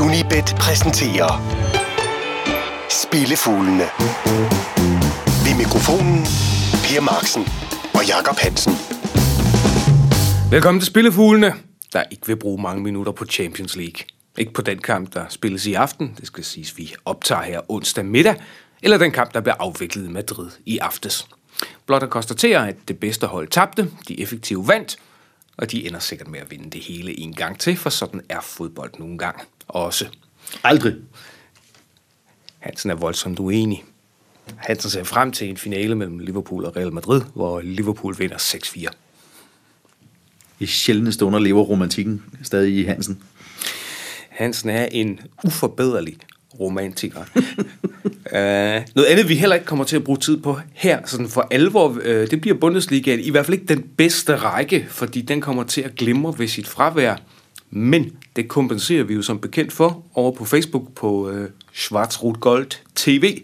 Unibet præsenterer Spillefuglene. Ved mikrofonen Per Marksen og Jakob Hansen. Velkommen til Spillefuglene, der ikke vil bruge mange minutter på Champions League. Ikke på den kamp, der spilles i aften, det skal siges, vi optager her onsdag middag, eller den kamp, der bliver afviklet i Madrid i aftes. Blot at konstatere, at det bedste hold tabte, de effektive vandt, og de ender sikkert med at vinde det hele en gang til, for sådan er fodbold nogle gange også. Aldrig. Hansen er voldsomt uenig. Hansen ser frem til en finale mellem Liverpool og Real Madrid, hvor Liverpool vinder 6-4. I sjældne stunder lever romantikken stadig i Hansen. Hansen er en uforbederlig romantiker. uh, noget andet, vi heller ikke kommer til at bruge tid på her, sådan for alvor, uh, det bliver Bundesligaen. I hvert fald ikke den bedste række, fordi den kommer til at glimre ved sit fravær. Men det kompenserer vi jo som bekendt for over på Facebook på øh, Schwarzrot Gold TV,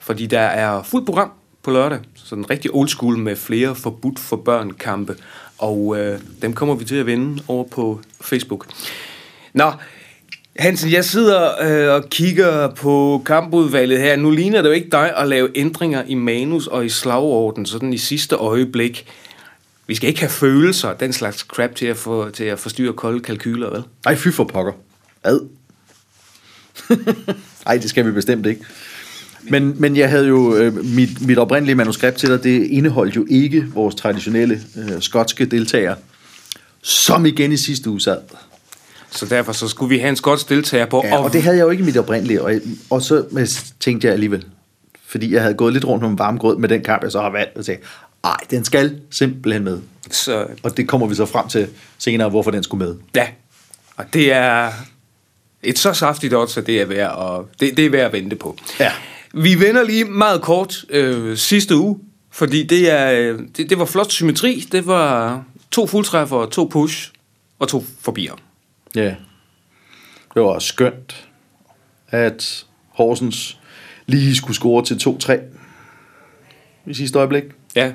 fordi der er fuldt program på lørdag, sådan rigtig old school med flere forbudt for børn kampe, og øh, dem kommer vi til at vinde over på Facebook. Nå, Hansen, jeg sidder øh, og kigger på kampudvalget her. Nu ligner det jo ikke dig at lave ændringer i manus og i slagorden, sådan i sidste øjeblik. Vi skal ikke have følelser, den slags crap til at, få, til at forstyrre kolde kalkyler, vel? Ej, fy for pokker. Ad. Ej, det skal vi bestemt ikke. Men, men jeg havde jo, øh, mit, mit oprindelige manuskript til dig, det indeholdt jo ikke vores traditionelle øh, skotske deltagere, som igen i sidste uge sad. Så derfor så skulle vi have en skotsk deltager på. Ja, og det havde jeg jo ikke i mit oprindelige, og, og så men, tænkte jeg alligevel, fordi jeg havde gået lidt rundt om varm grød med den kamp, jeg så har valgt, og sagde, ej, den skal simpelthen med. Så, Og det kommer vi så frem til senere, hvorfor den skulle med. ja, og det er et så saftigt odds, at det er værd at, det, det er værd at vente på. Ja. Vi vender lige meget kort øh, sidste uge, fordi det, er, øh, det, det var flot symmetri. Det var to fuldtræffer, to push og to forbier. Ja. Det var skønt, at Horsens lige skulle score til 2-3 i sidste øjeblik. Ja,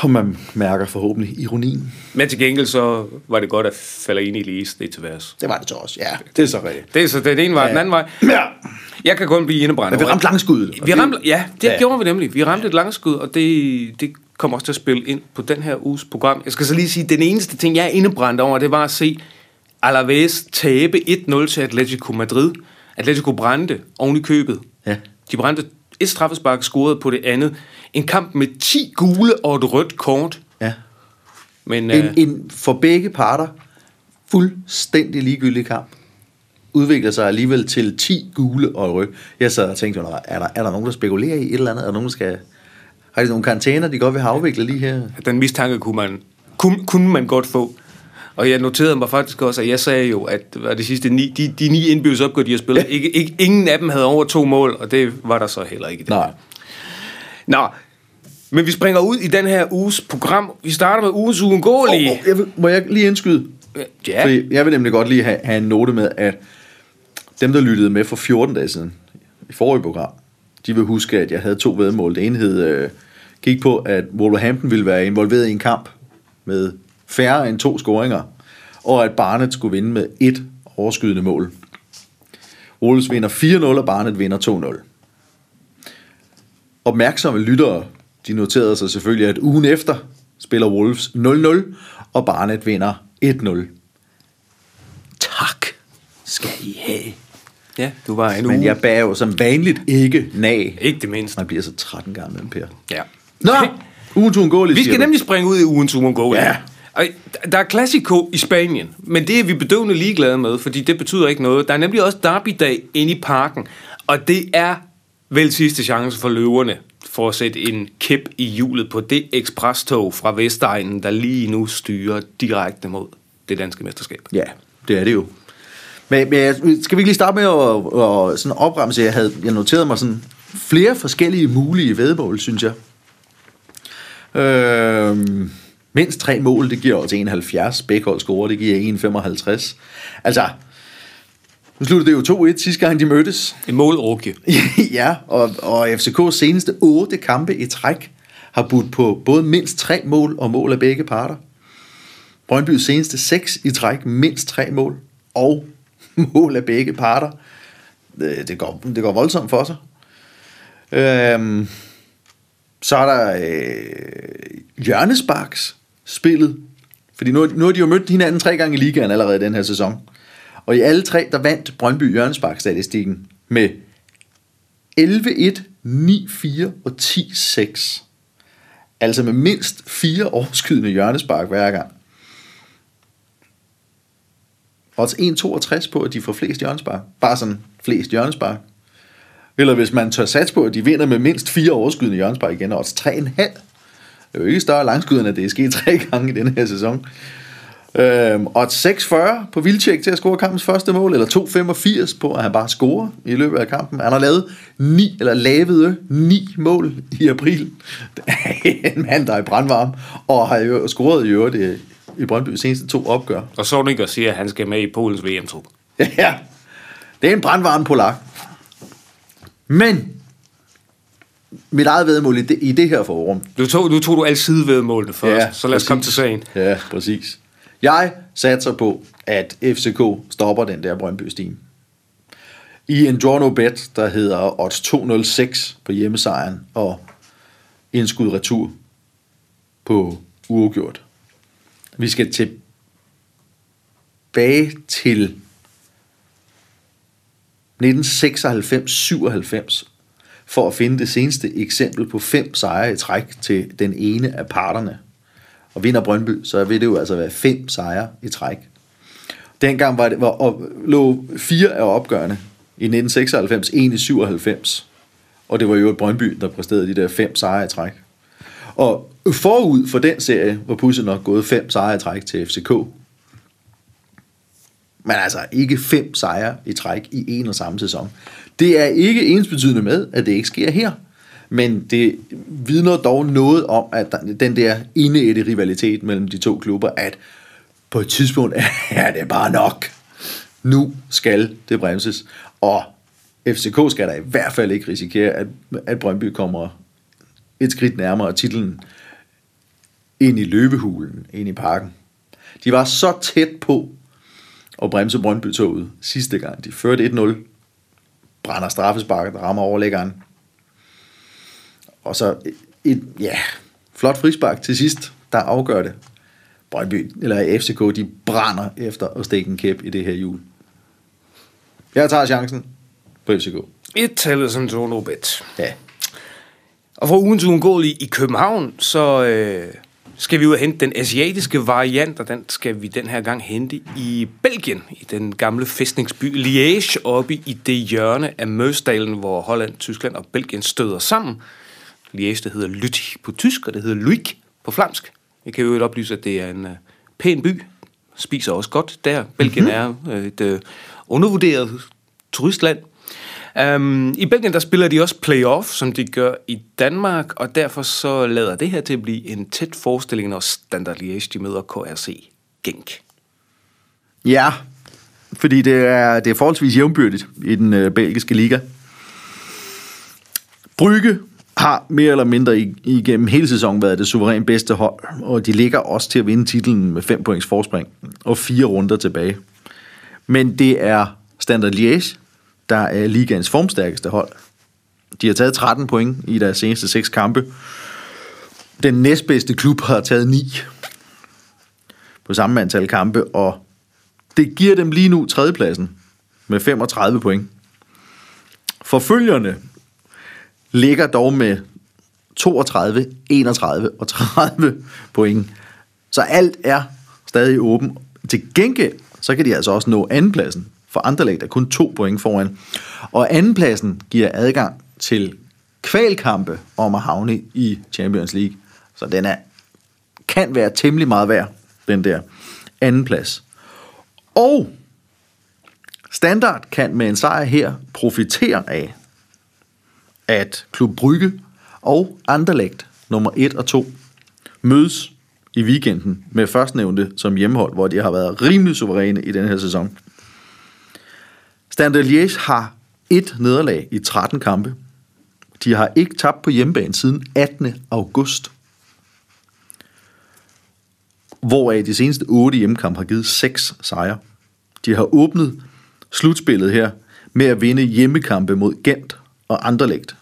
Og man mærker forhåbentlig ironien. men til gengæld så var det godt at falde ind i lige det til værs. Det var det så også, ja. Det er så rigtigt. Det er så den ene vej, ja. den anden vej. Ja. Jeg kan kun blive indebrændt. Men vi ramte langskuddet. og Vi det- ramte, ja, det Ja. gjorde vi nemlig. Vi ramte et langskud, og det, det kommer også til at spille ind på den her uges program. Jeg skal så lige sige, den eneste ting, jeg er indebrændt over, det var at se Alaves tabe 1-0 til Atletico Madrid. Atletico brændte oven i købet. Ja. De brændte et straffespark, scorede på det andet. En kamp med 10 gule og et rødt kort. Ja. Men En, øh, en for begge parter fuldstændig ligegyldig kamp udvikler sig alligevel til 10 gule og rødt. Jeg sad og tænkte, er der, er der nogen, der spekulerer i et eller andet? Er der nogen, der skal... Har de nogle karantæner, de godt vil have afviklet lige her? den mistanke kunne man, kunne, kunne man godt få. Og jeg noterede mig faktisk også, at jeg sagde jo, at var de sidste ni, de, de ni indbyrdes opgør, de har spillet, ja. ikke, ikke, ingen af dem havde over to mål, og det var der så heller ikke. det. Nej. Nå, men vi springer ud i den her uges program. Vi starter med ugens Oh, uundgåelige. oh, jeg vil, må jeg lige indskyde? Ja, Fordi jeg vil nemlig godt lige have, have en note med, at dem, der lyttede med for 14 dage siden i forrige program, de vil huske, at jeg havde to vedmål. Det ene hed, øh, gik på, at Wolverhampton ville være involveret i en kamp med færre end to scoringer, og at Barnet skulle vinde med et overskydende mål. Wolves vinder 4-0, og Barnet vinder 2-0. Opmærksomme lyttere, de noterede sig selvfølgelig, at ugen efter spiller Wolves 0-0, og Barnet vinder 1-0. Tak skal I have. ja, du var en Men uge. jeg bærer jo som vanligt ikke nag. Ikke det mindste. Man bliver så træt en gang med Per. Ja. Nå, ugen tog en gårlig, Vi skal nemlig springe ud i ugens uundgåelige. Ja. Og Der er Classico i Spanien, men det er vi bedøvende ligeglade med, fordi det betyder ikke noget. Der er nemlig også derbydag inde i parken, og det er vel sidste chance for løverne for at sætte en kæp i hjulet på det ekspresstog fra Vestegnen, der lige nu styrer direkte mod det danske mesterskab. Ja, det er det jo. Men, men skal vi ikke lige starte med at, at sådan opremse? Jeg havde jeg noteret mig sådan flere forskellige mulige vedmål, synes jeg. Øh mindst tre mål, det giver også 71. Bækhold scorer, det giver 1,55. Altså, nu sluttede det jo 2-1 sidste gang, de mødtes. En målrukke. ja, og, og FCK's seneste otte kampe i træk har budt på både mindst tre mål og mål af begge parter. Brøndby's seneste seks i træk, mindst tre mål. Og mål af begge parter. Det, det, går, det går voldsomt for sig. Øhm, så er der øh, hjørnesparks spillet. Fordi nu, nu har de jo mødt hinanden tre gange i ligaen allerede den her sæson. Og i alle tre, der vandt Brøndby Jørgensbak-statistikken med 11-1, 9-4 og 10-6. Altså med mindst fire overskydende hjørnespark hver gang. Odds 1,62 på, at de får flest hjørnespark. Bare sådan flest hjørnespark. Eller hvis man tør satse på, at de vinder med mindst fire overskydende hjørnespark igen, odds 3,5. Det er jo ikke større langskud, end at det er sket tre gange i denne her sæson. Øhm, og 640 på Vildtjek til at score kampens første mål, eller 285 på, at han bare scorer i løbet af kampen. Han har lavet 9, eller lavet 9 mål i april. Det er en mand, der er brandvarm, og har jo scoret i øvrigt i Brøndby seneste to opgør. Og så ikke at sige, at han skal med i Polens VM-trup. Ja, det er en brandvarm polak. Men, mit eget vedmål i det, i det her forum. Nu tog, nu tog du altid vedmålene først, ja, så lad os præcis. komme til sagen. Ja, præcis. Jeg satser på, at FCK stopper den der Brøndby Steam. I en draw no bet, der hedder odds 206 på hjemmesejren, og indskud retur på uafgjort. Vi skal tilbage til 1996-97 for at finde det seneste eksempel på fem sejre i træk til den ene af parterne. Og vinder Brøndby, så vil det jo altså være fem sejre i træk. Dengang var det, var, og, lå fire af opgørende i 1996, en i 97. Og det var jo et Brøndby, der præsterede de der fem sejre i træk. Og forud for den serie var Pusse nok gået fem sejre i træk til FCK. Men altså ikke fem sejre i træk i en og samme sæson. Det er ikke ensbetydende med, at det ikke sker her. Men det vidner dog noget om, at den der indeætte rivalitet mellem de to klubber, at på et tidspunkt er det bare nok. Nu skal det bremses. Og FCK skal da i hvert fald ikke risikere, at, at Brøndby kommer et skridt nærmere titlen ind i løbehulen, ind i parken. De var så tæt på at bremse Brøndby-toget sidste gang. De førte 1-0, brænder straffesparket, rammer overlæggeren. Og så et, ja, flot frispark til sidst, der afgør det. Brøndby, eller FCK, de brænder efter at stikke en kæp i det her jul. Jeg tager chancen på FCK. Et tallet som Tono Bet. Ja. Og for ugens uundgåelige i København, så øh, skal vi ud og hente den asiatiske variant, og den skal vi den her gang hente i Belgien, i den gamle fæstningsby Liège, oppe i det hjørne af Møsdalen, hvor Holland, Tyskland og Belgien støder sammen. Liège, det hedder Lüttich på tysk, og det hedder Luik på flamsk. Jeg kan jo oplyse, at det er en øh, pæn by, spiser også godt der. Belgien mm-hmm. er øh, et øh, undervurderet turistland. Um, I Belgien der spiller de også playoff, som de gør i Danmark, og derfor så lader det her til at blive en tæt forestilling, når Standard Liège de møder KRC Genk. Ja, fordi det er, det er forholdsvis jævnbyrdigt i den øh, belgiske liga. Brygge har mere eller mindre igennem hele sæsonen været det suverænt bedste hold, og de ligger også til at vinde titlen med 5 points forspring og fire runder tilbage. Men det er Standard Liège, der er ligaens formstærkeste hold. De har taget 13 point i deres seneste seks kampe. Den næstbedste klub har taget 9 på samme antal kampe, og det giver dem lige nu tredjepladsen med 35 point. Forfølgerne ligger dog med 32, 31 og 30 point. Så alt er stadig åben. Til gengæld, så kan de altså også nå andenpladsen for Anderlecht er kun to point foran. Og andenpladsen giver adgang til kvalkampe om at havne i Champions League. Så den er, kan være temmelig meget værd, den der andenplads. Og Standard kan med en sejr her profitere af, at Klub Brygge og Anderlecht nummer 1 og 2 mødes i weekenden med førstnævnte som hjemmehold, hvor de har været rimelig suveræne i den her sæson. Standard Liège har et nederlag i 13 kampe. De har ikke tabt på hjemmebane siden 18. august. Hvoraf de seneste 8 hjemmekampe har givet 6 sejre. De har åbnet slutspillet her med at vinde hjemmekampe mod Gent og Anderlecht,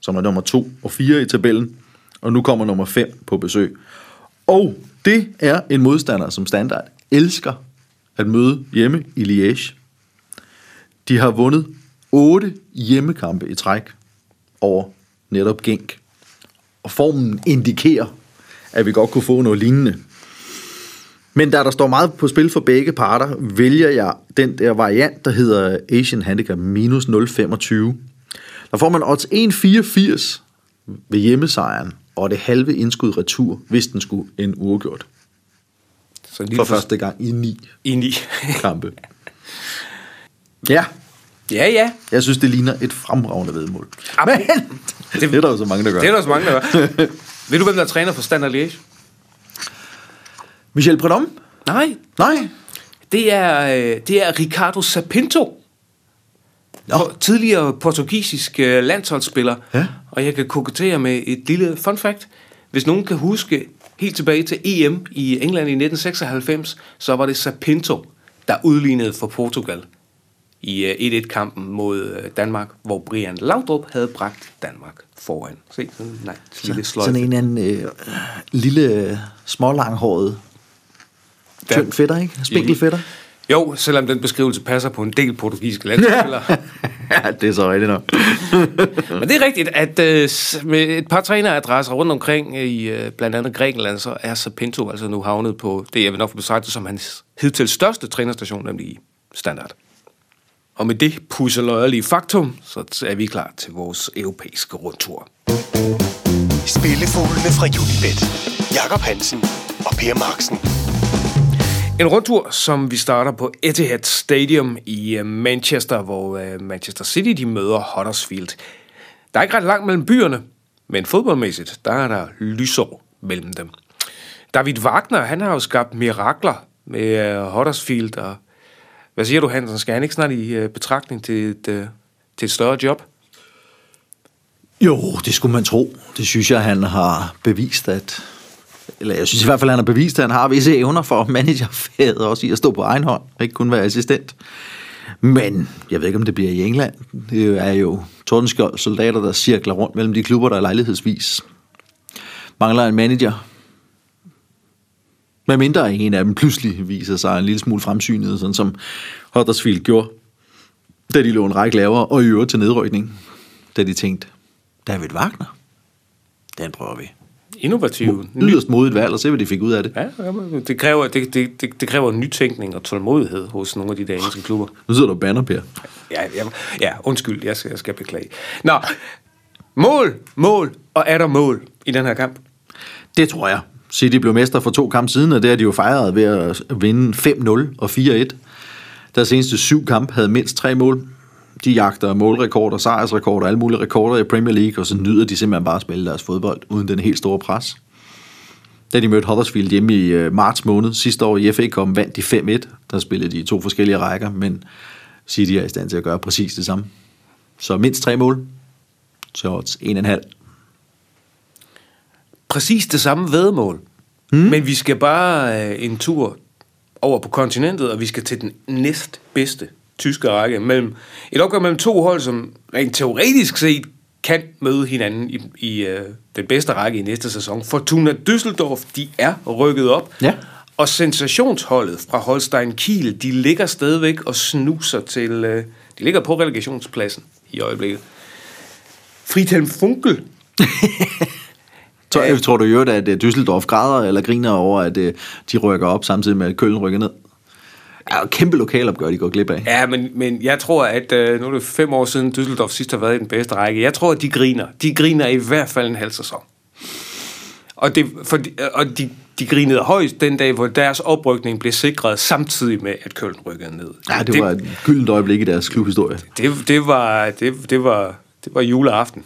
som er nummer 2 og 4 i tabellen, og nu kommer nummer 5 på besøg. Og det er en modstander, som standard elsker at møde hjemme i Liège. De har vundet 8 hjemmekampe i træk over netop Genk. Og formen indikerer, at vi godt kunne få noget lignende. Men da der står meget på spil for begge parter, vælger jeg den der variant, der hedder Asian Handicap minus 0,25. Der får man odds 1,84 ved hjemmesejren, og det halve indskud retur, hvis den skulle en uafgjort. Så en For første gang i ni I ni. kampe. Ja, ja, ja. jeg synes, det ligner et fremragende vedmål. Ah, Men det- det er der jo så mange, der gør. Det er der også mange, der gør. Ved du, hvem der er træner for Standard Liège? Michel Predom? Nej, Nej. det er, øh, det er Ricardo Sapinto. Nå. Tidligere portugisisk øh, landsholdsspiller. Ja. Og jeg kan kokettere med et lille fun fact. Hvis nogen kan huske helt tilbage til EM i England i 1996, så var det Sapinto, der udlignede for Portugal i øh, 1-1-kampen mod øh, Danmark, hvor Brian Laudrup havde bragt Danmark foran. Se, sådan en nej, lille sløjfe. Sådan en anden øh, lille, smålanghåret, tynd fætter, ikke? Spinkel fætter. Jo, selvom den beskrivelse passer på en del portugisiske landsspillere. ja, det er så rigtigt nok. Men det er rigtigt, at øh, med et par træneradresser rundt omkring i øh, blandt andet Grækenland, så er Sapinto altså nu havnet på det, jeg vil nok få betragtet som hans hidtil største trænerstation, nemlig i Standard. Og med det pusseløjerlige faktum, så er vi klar til vores europæiske rundtur. Spillefuglene fra Unibet. Jakob Hansen og Per Marksen. En rundtur, som vi starter på Etihad Stadium i øh, Manchester, hvor øh, Manchester City de møder Huddersfield. Der er ikke ret langt mellem byerne, men fodboldmæssigt, der er der lysår mellem dem. David Wagner, han har jo skabt mirakler med øh, Huddersfield, og hvad siger du, Hansen? Skal han ikke snart i øh, betragtning til et, øh, til et større job? Jo, det skulle man tro. Det synes jeg, han har bevist, at... Eller jeg synes i hvert fald, han har bevist, at han har visse evner for managerfaget, også i at stå på egen hånd, ikke kun være assistent. Men jeg ved ikke, om det bliver i England. Det er jo Tordenskjold soldater, der cirkler rundt mellem de klubber, der lejlighedsvis mangler en manager. Med mindre en af dem pludselig viser sig en lille smule fremsynet, sådan som Huddersfield gjorde, da de lå en række lavere, og i øvrigt til nedrykning, da de tænkte, David Wagner, den prøver vi. Innovativ. Yderst modigt valg, og se, hvad de fik ud af det. Ja, det kræver, det, det, det, det kræver nytænkning og tålmodighed hos nogle af de der engelske klubber. Nu sidder du og banner, Per. Ja, ja, ja undskyld, jeg skal, jeg skal beklage. Nå, mål, mål og er der mål i den her kamp? Det tror jeg. City blev mester for to kampe siden, og det har de jo fejret ved at vinde 5-0 og 4-1. Deres seneste syv kamp havde mindst tre mål. De jagter målrekorder, sejrsrekorder alle mulige rekorder i Premier League, og så nyder de simpelthen bare at spille deres fodbold uden den helt store pres. Da de mødte Huddersfield hjemme i øh, marts måned sidste år i FA Cup, vandt de 5-1. Der spillede de i to forskellige rækker, men City er i stand til at gøre præcis det samme. Så mindst tre mål. Så odds 1,5. Præcis det samme vedmål. Mm. Men vi skal bare øh, en tur over på kontinentet, og vi skal til den næstbedste tyske række. Mellem, et opgør mellem to hold, som rent teoretisk set kan møde hinanden i, i øh, den bedste række i næste sæson. Fortuna Düsseldorf, de er rykket op. Ja. Og sensationsholdet fra Holstein Kiel, de ligger stadigvæk og snuser til... Øh, de ligger på relegationspladsen i øjeblikket. Friedhelm Funkel, Så jeg tror du jo, at øh, Düsseldorf græder eller griner over, at øh, de rykker op samtidig med, at Køln rykker ned? Ja, og kæmpe lokalopgør, de går glip af. Ja, men, men jeg tror, at øh, nu er det fem år siden Düsseldorf sidst har været i den bedste række. Jeg tror, at de griner. De griner i hvert fald en halv sæson. Og, det, for, og de, de grinede højst den dag, hvor deres oprykning blev sikret samtidig med, at Køln rykkede ned. Ja, det var et gyldent øjeblik i deres klubhistorie. det, det, var, det, det, var, det var juleaften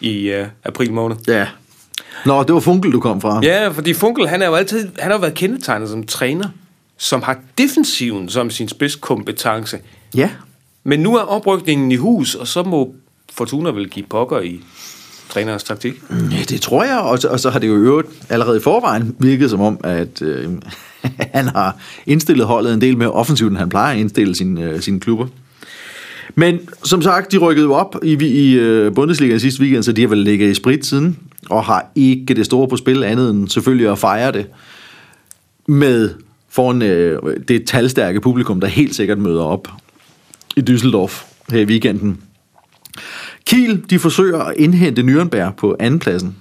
i øh, april måned. Ja. Nå, det var Funkel, du kom fra. Ja, fordi Funkel, han er jo altid, han har været kendetegnet som træner, som har defensiven som sin spidskompetence. Ja. Men nu er oprykningen i hus, og så må Fortuna vel give pokker i trænerens taktik. Ja, det tror jeg, og så, og så har det jo øvrigt allerede i forvejen virket som om, at øh, han har indstillet holdet en del mere offensivt, end han plejer at indstille sin, øh, sine klubber. Men som sagt, de rykkede jo op i, i øh, Bundesliga sidste weekend, så de har vel ligget i sprit siden, og har ikke det store på spil andet end selvfølgelig at fejre det med foran øh, det talstærke publikum, der helt sikkert møder op i Düsseldorf her i weekenden. Kiel, de forsøger at indhente Nürnberg på andenpladsen.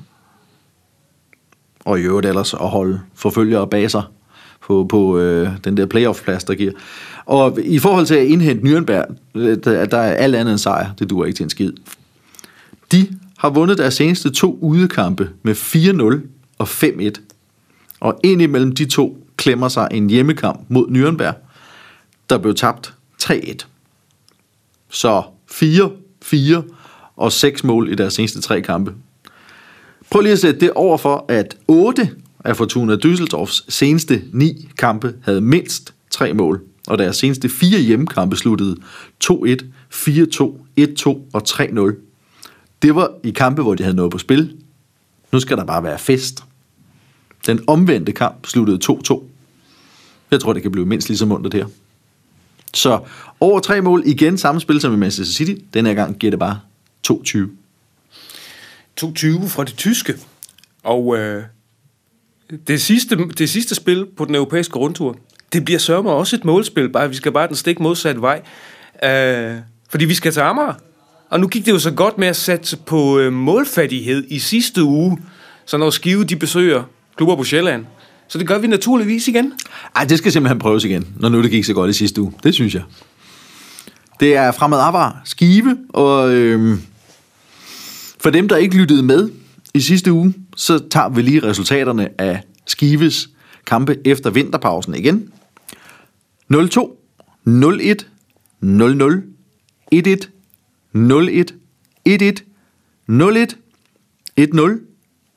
Og i øvrigt ellers at holde forfølgere bag sig på, på øh, den der playoff-plads, der giver. Og i forhold til at indhente Nürnberg, øh, der, der er alt andet end sejr. Det duer ikke til en skid. De har vundet deres seneste to udekampe med 4-0 og 5-1. Og ind imellem de to klemmer sig en hjemmekamp mod Nürnberg, der blev tabt 3-1. Så 4, 4 og 6 mål i deres seneste tre kampe. Prøv lige at sætte det over for, at 8 af Fortuna Düsseldorfs seneste 9 kampe havde mindst 3 mål, og deres seneste 4 hjemmekampe sluttede 2-1, 4-2, 1-2 og 3-0. Det var i kampe, hvor de havde noget på spil. Nu skal der bare være fest. Den omvendte kamp sluttede 2-2. Jeg tror, det kan blive mindst lige så mundt her. Så over tre mål igen samme spil som i Manchester City. Den her gang giver det bare 2-20. 2-20 fra det tyske. Og øh, det, sidste, det sidste spil på den europæiske rundtur, det bliver sørme også et målspil. Bare, vi skal bare den stik modsatte vej. Øh, fordi vi skal til Amager. Og nu gik det jo så godt med at satse på øh, målfattighed i sidste uge. Så når Skive de besøger klubber på Sjælland, så det gør vi naturligvis igen. Ej, det skal simpelthen prøves igen, når nu det gik så godt i sidste uge. Det synes jeg. Det er fremad Avar, Skive, og øh, for dem, der ikke lyttede med i sidste uge, så tager vi lige resultaterne af Skives kampe efter vinterpausen igen. 0-2, 0-1, 0-0, 1-1, 01 1 1-1, 0-1, 1-0,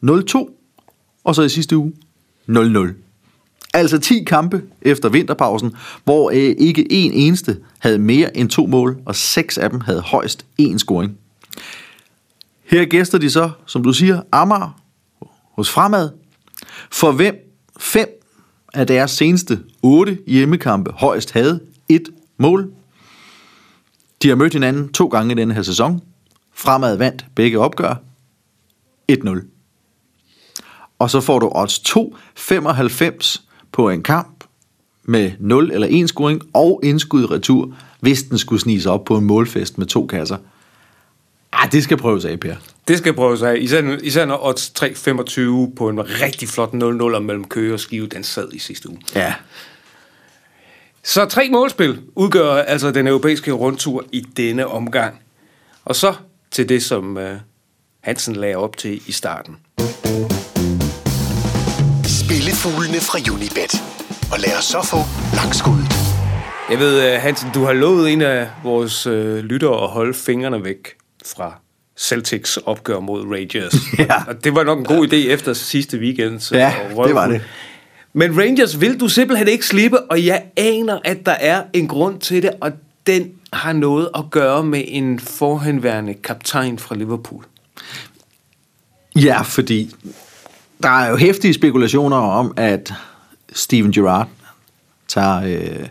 0-2, og så i sidste uge 0-0. Altså 10 kampe efter vinterpausen, hvor øh, ikke en eneste havde mere end to mål, og seks af dem havde højst én scoring. Her gæster de så, som du siger, Amager hos Fremad, for hvem fem af deres seneste otte hjemmekampe højst havde et mål. De har mødt hinanden to gange i denne her sæson. Fremad vandt begge opgør 1-0 og så får du odds 2,95 på en kamp med 0 eller 1 scoring og indskud retur, hvis den skulle snige sig op på en målfest med to kasser. Ah, det skal prøves af, Per. Det skal prøves af. Især, især når odds 3,25 på en rigtig flot 0-0 mellem Køge og Skive, den sad i sidste uge. Ja. Så tre målspil udgør altså den europæiske rundtur i denne omgang. Og så til det, som uh, Hansen lagde op til i starten. Spillefuglene fra Unibet. Og lad os så få langskuddet. Jeg ved, uh, Hansen, du har lovet en af vores uh, lyttere at holde fingrene væk fra Celtics opgør mod Rangers. Ja. Og det var nok en god idé efter sidste weekend. Så Ja, det var det. Men Rangers vil du simpelthen ikke slippe, og jeg aner, at der er en grund til det, og den har noget at gøre med en forhenværende kaptajn fra Liverpool. Ja, fordi der er jo hæftige spekulationer om, at Steven Gerrard tager øh,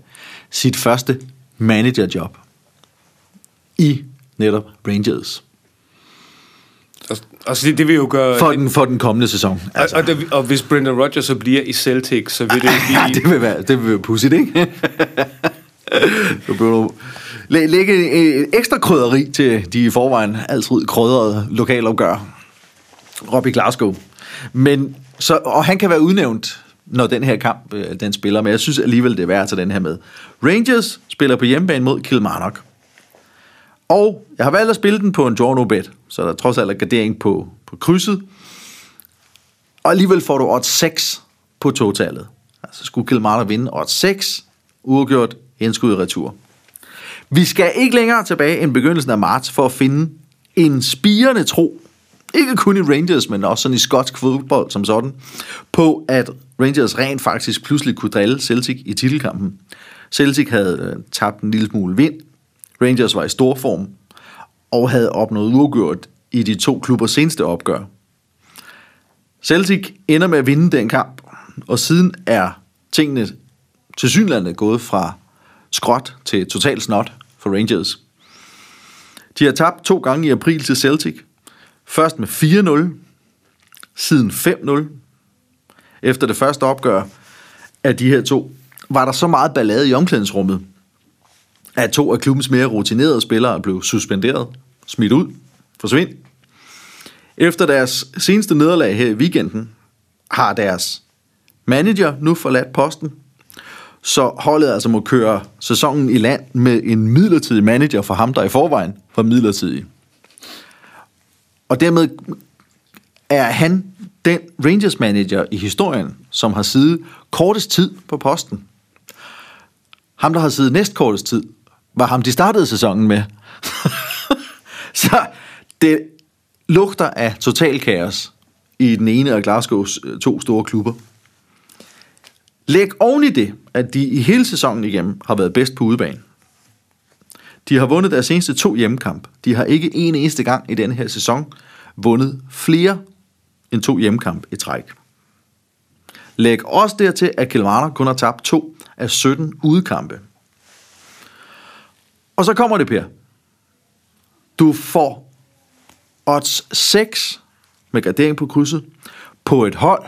sit første managerjob i netop Rangers. Og, og så det, det vil jo gøre... For den, for den kommende sæson. altså. og, og, det, og hvis Brendan Rodgers så bliver i Celtic, så vil det blive... Ja, det vil være, det vil være pudsigt, ikke? Så bør du læ- lægge et ekstra krydderi til de i forvejen altid krydrede lokalopgør. Robbie Glasgow. Men, så, og han kan være udnævnt, når den her kamp øh, den spiller, men jeg synes alligevel, det er værd at tage den her med. Rangers spiller på hjemmebane mod Kilmarnock. Og jeg har valgt at spille den på en draw no bet, så der er trods alt er gardering på, på krydset. Og alligevel får du odds 6 på totalet. Altså skulle Kilmarnock vinde odds 6, uafgjort, indskud i retur. Vi skal ikke længere tilbage end begyndelsen af marts for at finde en spirende tro, ikke kun i Rangers, men også sådan i skotsk fodbold som sådan, på at Rangers rent faktisk pludselig kunne drille Celtic i titelkampen. Celtic havde øh, tabt en lille smule vind, Rangers var i stor form, og havde opnået uafgjort i de to klubbers seneste opgør. Celtic ender med at vinde den kamp, og siden er tingene til synlandet gået fra skråt til total snot for Rangers. De har tabt to gange i april til Celtic. Først med 4-0, siden 5-0. Efter det første opgør af de her to, var der så meget ballade i omklædningsrummet, at to af klubbens mere rutinerede spillere blev suspenderet, smidt ud, forsvind. Efter deres seneste nederlag her i weekenden, har deres manager nu forladt posten, så holdet altså må køre sæsonen i land med en midlertidig manager for ham, der i forvejen var midlertidig. Og dermed er han den Rangers manager i historien, som har siddet kortest tid på posten. Ham, der har siddet næst kortest tid, var ham, de startede sæsonen med. så det lugter af total kaos i den ene af Glasgows øh, to store klubber. Læg oven i det, at de i hele sæsonen igennem har været bedst på udebane. De har vundet deres seneste to hjemmekamp. De har ikke en eneste gang i denne her sæson vundet flere end to hjemmekamp i træk. Læg også dertil, at Kilmarnock kun har tabt to af 17 udekampe. Og så kommer det, Per. Du får odds 6 med gradering på krydset på et hold,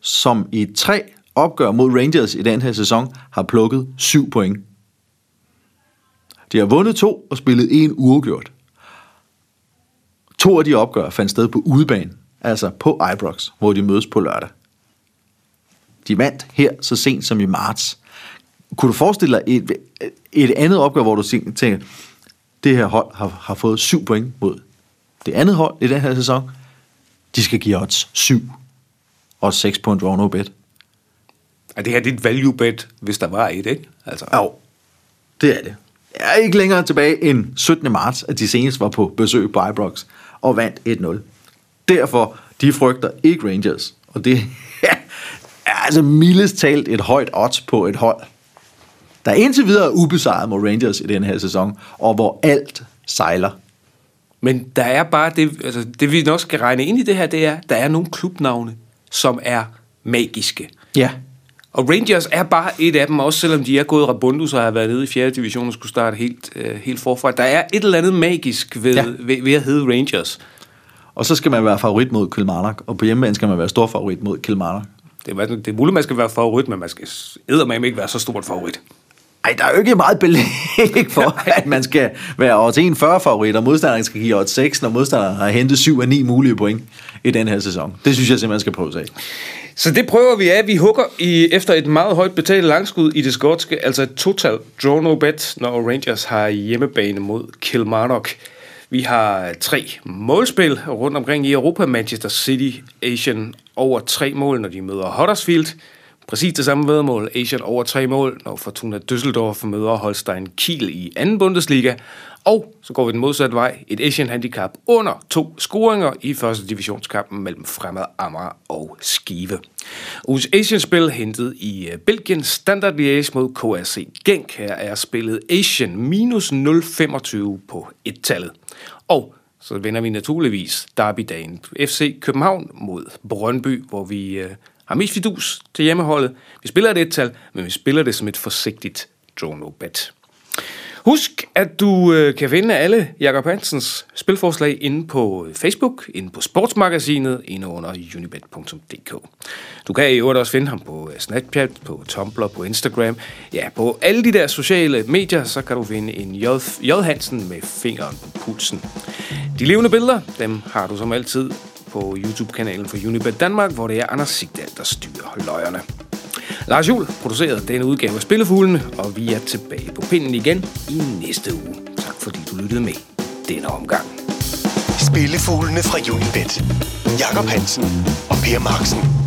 som i tre opgør mod Rangers i den her sæson har plukket 7 point. De har vundet to og spillet en uafgjort. To af de opgør fandt sted på udebane, altså på Ibrox, hvor de mødes på lørdag. De vandt her så sent som i marts. Kunne du forestille dig et, et andet opgør, hvor du tænker, det her hold har, har fået 7 point mod det andet hold i den her sæson, de skal give odds 7 og 6 på en draw no bet. Er det her dit value bet, hvis der var et, ikke? Altså. Jo, det er det. Jeg er ikke længere tilbage end 17. marts, at de senest var på besøg på Ibrox og vandt 1-0. Derfor, de frygter ikke Rangers. Og det er altså mildest talt et højt odds på et hold, der indtil videre er ubesejret mod Rangers i den her sæson, og hvor alt sejler. Men der er bare det, altså det vi nok skal regne ind i det her, det er, der er nogle klubnavne, som er magiske. Ja. Og Rangers er bare et af dem, også selvom de er gået Rabundus og har været nede i 4. division og skulle starte helt, øh, helt forfra. Der er et eller andet magisk ved, ja. ved, ved at hedde Rangers. Og så skal man være favorit mod Kilmarnock, og på hjemmebane skal man være stor favorit mod Kilmarnock. Det er, det er muligt, man skal være favorit, men man skal eddermame ikke være så stort favorit. Ej, der er jo ikke meget belæg for, at man skal være odds 1,40 favorit, og modstanderen skal give odds 6, når modstanderen har hentet 7 af 9 mulige point i den her sæson. Det synes jeg simpelthen skal prøve sig Så det prøver vi af. Vi hugger i, efter et meget højt betalt langskud i det skotske, altså et total draw no bet, når Rangers har hjemmebane mod Kilmarnock. Vi har tre målspil rundt omkring i Europa. Manchester City, Asian over tre mål, når de møder Huddersfield. Præcis det samme vedmål. Asian over tre mål, når Fortuna Düsseldorf møder Holstein Kiel i anden Bundesliga. Og så går vi den modsatte vej. Et Asian handicap under to scoringer i første divisionskampen mellem Fremad Amager og Skive. Ugens Asian-spil hentet i øh, Belgien Standard Liège mod KRC Genk. Her er spillet Asian minus 0,25 på et-tallet. Og så vender vi naturligvis derby-dagen FC København mod Brøndby, hvor vi øh, har mest fidus til hjemmeholdet. Vi spiller et et-tal, men vi spiller det som et forsigtigt draw no bet. Husk, at du øh, kan finde alle Jakob Hansens spilforslag inde på øh, Facebook, inde på Sportsmagasinet, inde under unibet.dk. Du kan i øvrigt også finde ham på øh, Snapchat, på Tumblr, på Instagram. Ja, på alle de der sociale medier, så kan du finde en J, J. Hansen med fingeren på pulsen. De levende billeder, dem har du som altid på YouTube-kanalen for Unibet Danmark, hvor det er Anders Sigdal, der styrer løjerne. Lars Juhl producerede denne udgave af Spillefuglene, og vi er tilbage på pinden igen i næste uge. Tak fordi du lyttede med denne omgang. Spillefuglene fra Unibet. Jakob Hansen og Per Marksen.